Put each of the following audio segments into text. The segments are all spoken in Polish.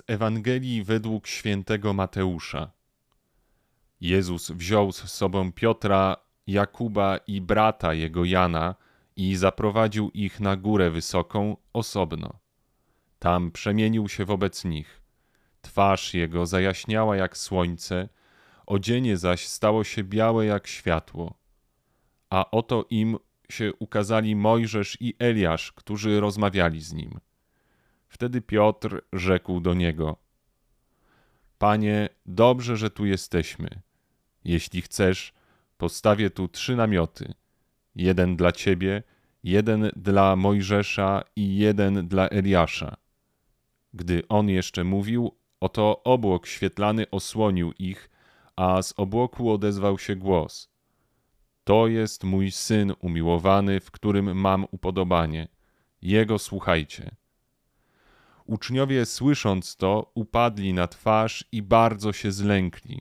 Z Ewangelii według świętego Mateusza. Jezus wziął z sobą Piotra, Jakuba i brata jego Jana i zaprowadził ich na górę wysoką osobno. Tam przemienił się wobec nich. Twarz jego zajaśniała jak słońce, odzienie zaś stało się białe jak światło. A oto im się ukazali Mojżesz i Eliasz, którzy rozmawiali z nim. Wtedy Piotr rzekł do niego: Panie, dobrze, że tu jesteśmy. Jeśli chcesz, postawię tu trzy namioty: jeden dla ciebie, jeden dla Mojżesza i jeden dla Eliasza. Gdy on jeszcze mówił, oto obłok świetlany osłonił ich, a z obłoku odezwał się głos: To jest mój syn umiłowany, w którym mam upodobanie. Jego słuchajcie. Uczniowie, słysząc to, upadli na twarz i bardzo się zlękli.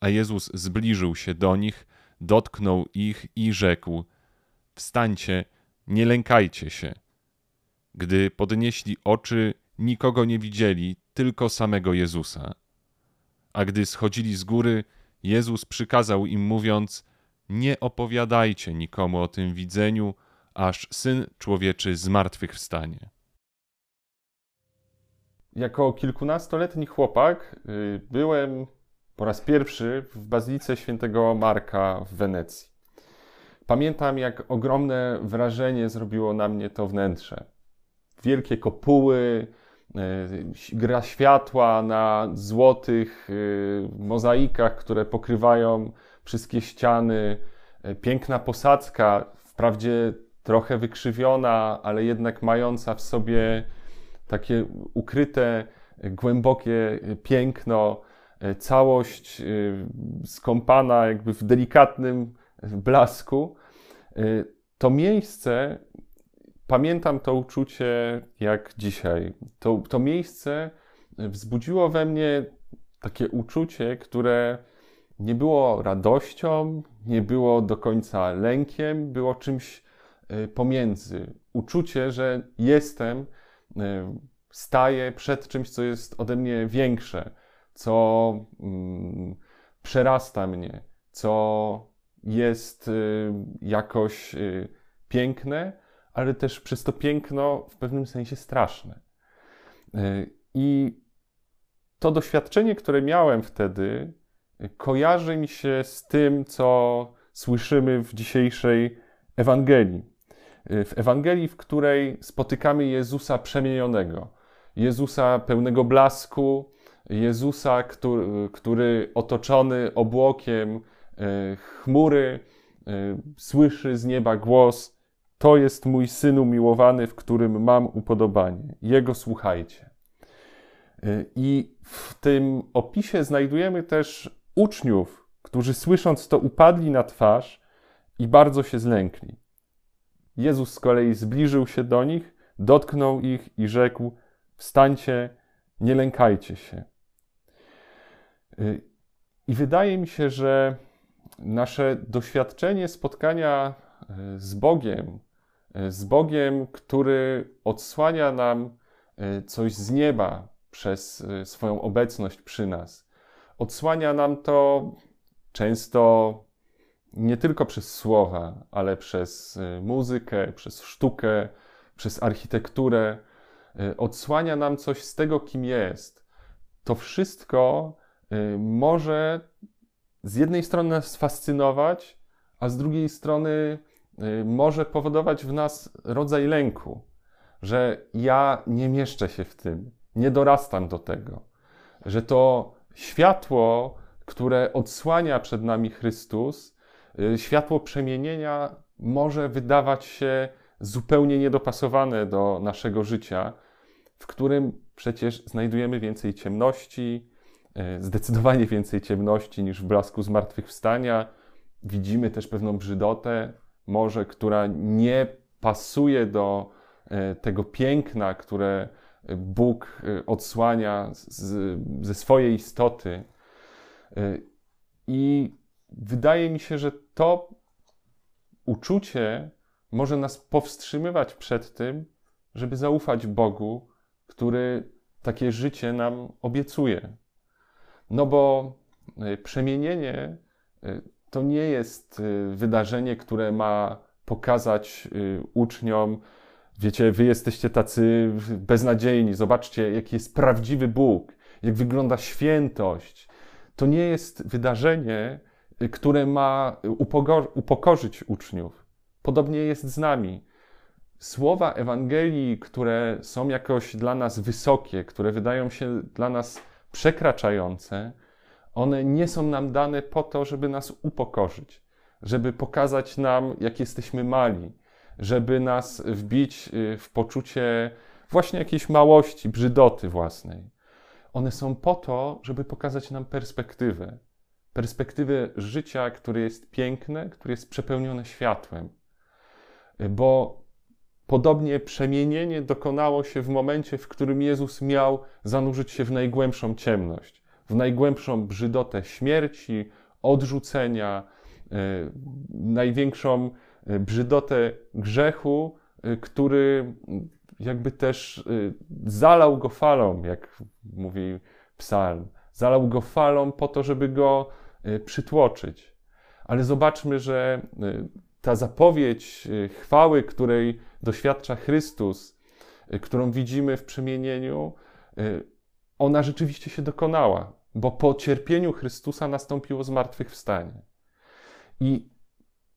A Jezus zbliżył się do nich, dotknął ich i rzekł: Wstańcie, nie lękajcie się. Gdy podnieśli oczy, nikogo nie widzieli, tylko samego Jezusa. A gdy schodzili z góry, Jezus przykazał im, mówiąc: Nie opowiadajcie nikomu o tym widzeniu, aż syn człowieczy zmartwychwstanie. Jako kilkunastoletni chłopak y, byłem po raz pierwszy w Bazylice Świętego Marka w Wenecji. Pamiętam, jak ogromne wrażenie zrobiło na mnie to wnętrze. Wielkie kopuły, y, gra światła na złotych y, mozaikach, które pokrywają wszystkie ściany, piękna posadzka, wprawdzie trochę wykrzywiona, ale jednak mająca w sobie takie ukryte, głębokie piękno, całość y, skąpana jakby w delikatnym blasku. Y, to miejsce, pamiętam to uczucie jak dzisiaj. To, to miejsce wzbudziło we mnie takie uczucie, które nie było radością, nie było do końca lękiem, było czymś pomiędzy. Uczucie, że jestem staję przed czymś, co jest ode mnie większe, co mm, przerasta mnie, co jest y, jakoś y, piękne, ale też przez to piękno w pewnym sensie straszne. I to doświadczenie, które miałem wtedy, kojarzy mi się z tym, co słyszymy w dzisiejszej Ewangelii w Ewangelii, w której spotykamy Jezusa przemienionego, Jezusa pełnego blasku, Jezusa, który, który otoczony obłokiem e, chmury, e, słyszy z nieba głos: To jest mój syn umiłowany, w którym mam upodobanie. Jego słuchajcie. I w tym opisie znajdujemy też uczniów, którzy słysząc to upadli na twarz i bardzo się zlękli. Jezus z kolei zbliżył się do nich, dotknął ich i rzekł: Wstańcie, nie lękajcie się. Y, I wydaje mi się, że nasze doświadczenie spotkania y, z Bogiem, y, z Bogiem, który odsłania nam coś z nieba przez swoją obecność przy nas, odsłania nam to często nie tylko przez słowa, ale przez y, muzykę, przez sztukę, przez architekturę, y, odsłania nam coś z tego, kim jest. To wszystko y, może z jednej strony nas fascynować, a z drugiej strony może powodować w nas rodzaj lęku, że ja nie mieszczę się w tym, nie dorastam do tego, że to światło, które odsłania przed nami Chrystus, światło przemienienia może wydawać się zupełnie niedopasowane do naszego życia, w którym przecież znajdujemy więcej ciemności, y, zdecydowanie więcej ciemności niż w blasku zmartwychwstania. Widzimy też pewną brzydotę, może, która nie pasuje do y, tego piękna, które Bóg odsłania z, ze swojej istoty. I wydaje mi się, że to uczucie może nas powstrzymywać przed tym, żeby zaufać Bogu, który takie życie nam obiecuje. No bo y, przemienienie y, to nie jest y, wydarzenie, które ma pokazać uczniom, wiecie, wy jesteście tacy beznadziejni, zobaczcie, jaki jest prawdziwy Bóg, jak wygląda świętość. To nie jest wydarzenie, które ma upokorzyć uczniów. Podobnie jest z nami. Słowa Ewangelii, które są jakoś dla nas wysokie, które wydają się dla nas przekraczające, one nie są nam dane po to, żeby nas upokorzyć, żeby pokazać nam, jak jesteśmy mali, żeby nas wbić y, w poczucie właśnie jakiejś małości, brzydoty własnej. One są po to, żeby pokazać nam perspektywę. Perspektywę życia, które jest piękne, które jest przepełnione światłem. Bo podobnie przemienienie dokonało się w momencie, w którym Jezus miał zanurzyć się w najgłębszą ciemność, w najgłębszą brzydotę śmierci, odrzucenia, e, największą e, brzydotę grzechu, e, który jakby też zalał go falą, jak mówi psalm. Zalał go falą po to, żeby go przytłoczyć. Ale zobaczmy, że ta zapowiedź chwały, której doświadcza Chrystus, którą widzimy w przemienieniu, ona rzeczywiście się dokonała, bo po cierpieniu Chrystusa nastąpiło zmartwychwstanie. I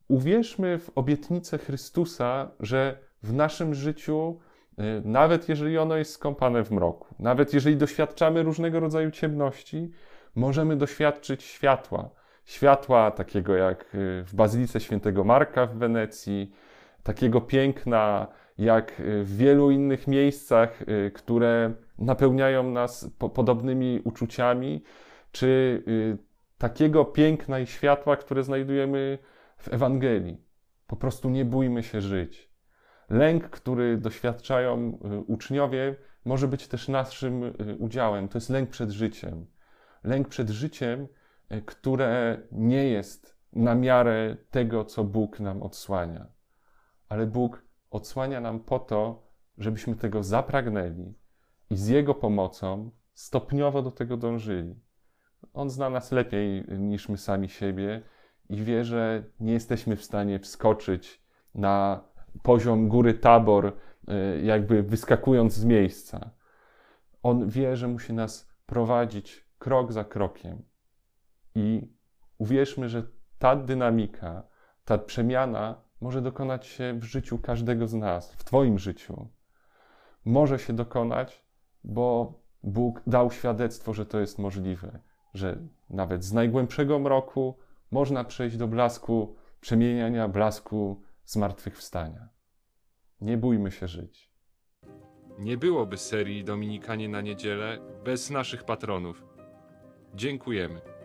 uwierzmy w obietnicę Chrystusa, że w naszym życiu, nawet jeżeli ono jest skąpane w mroku, nawet jeżeli doświadczamy różnego rodzaju ciemności, możemy doświadczyć światła. Światła takiego jak y, w Bazylice Świętego Marka w Wenecji, takiego piękna jak y, w wielu innych miejscach, które napełniają nas po, podobnymi uczuciami, czy y, takiego piękna i światła, które znajdujemy w Ewangelii. Po prostu nie bójmy się żyć. Lęk, który doświadczają y, uczniowie, może być też naszym y, udziałem. To jest lęk przed życiem. Lęk przed życiem, y, które nie jest na miarę tego, co Bóg nam odsłania. Ale Bóg odsłania nam po to, żebyśmy tego zapragnęli, i z Jego pomocą stopniowo do tego dążyli. On zna nas lepiej niż my sami siebie i wie, że nie jesteśmy w stanie wskoczyć na poziom góry Tabor, e, jakby wyskakując z miejsca. On wie, że musi nas prowadzić krok za krokiem. I uwierzmy, że ta dynamika, ta przemiana może dokonać się w życiu każdego z nas, w Twoim życiu. Może się dokonać, bo Bóg dał świadectwo, że to jest możliwe, że nawet z najgłębszego mroku można przejść do blasku przemieniania, blasku zmartwychwstania. Nie bójmy się żyć. Nie byłoby serii Dominikanie na niedzielę bez naszych patronów. Dziękujemy.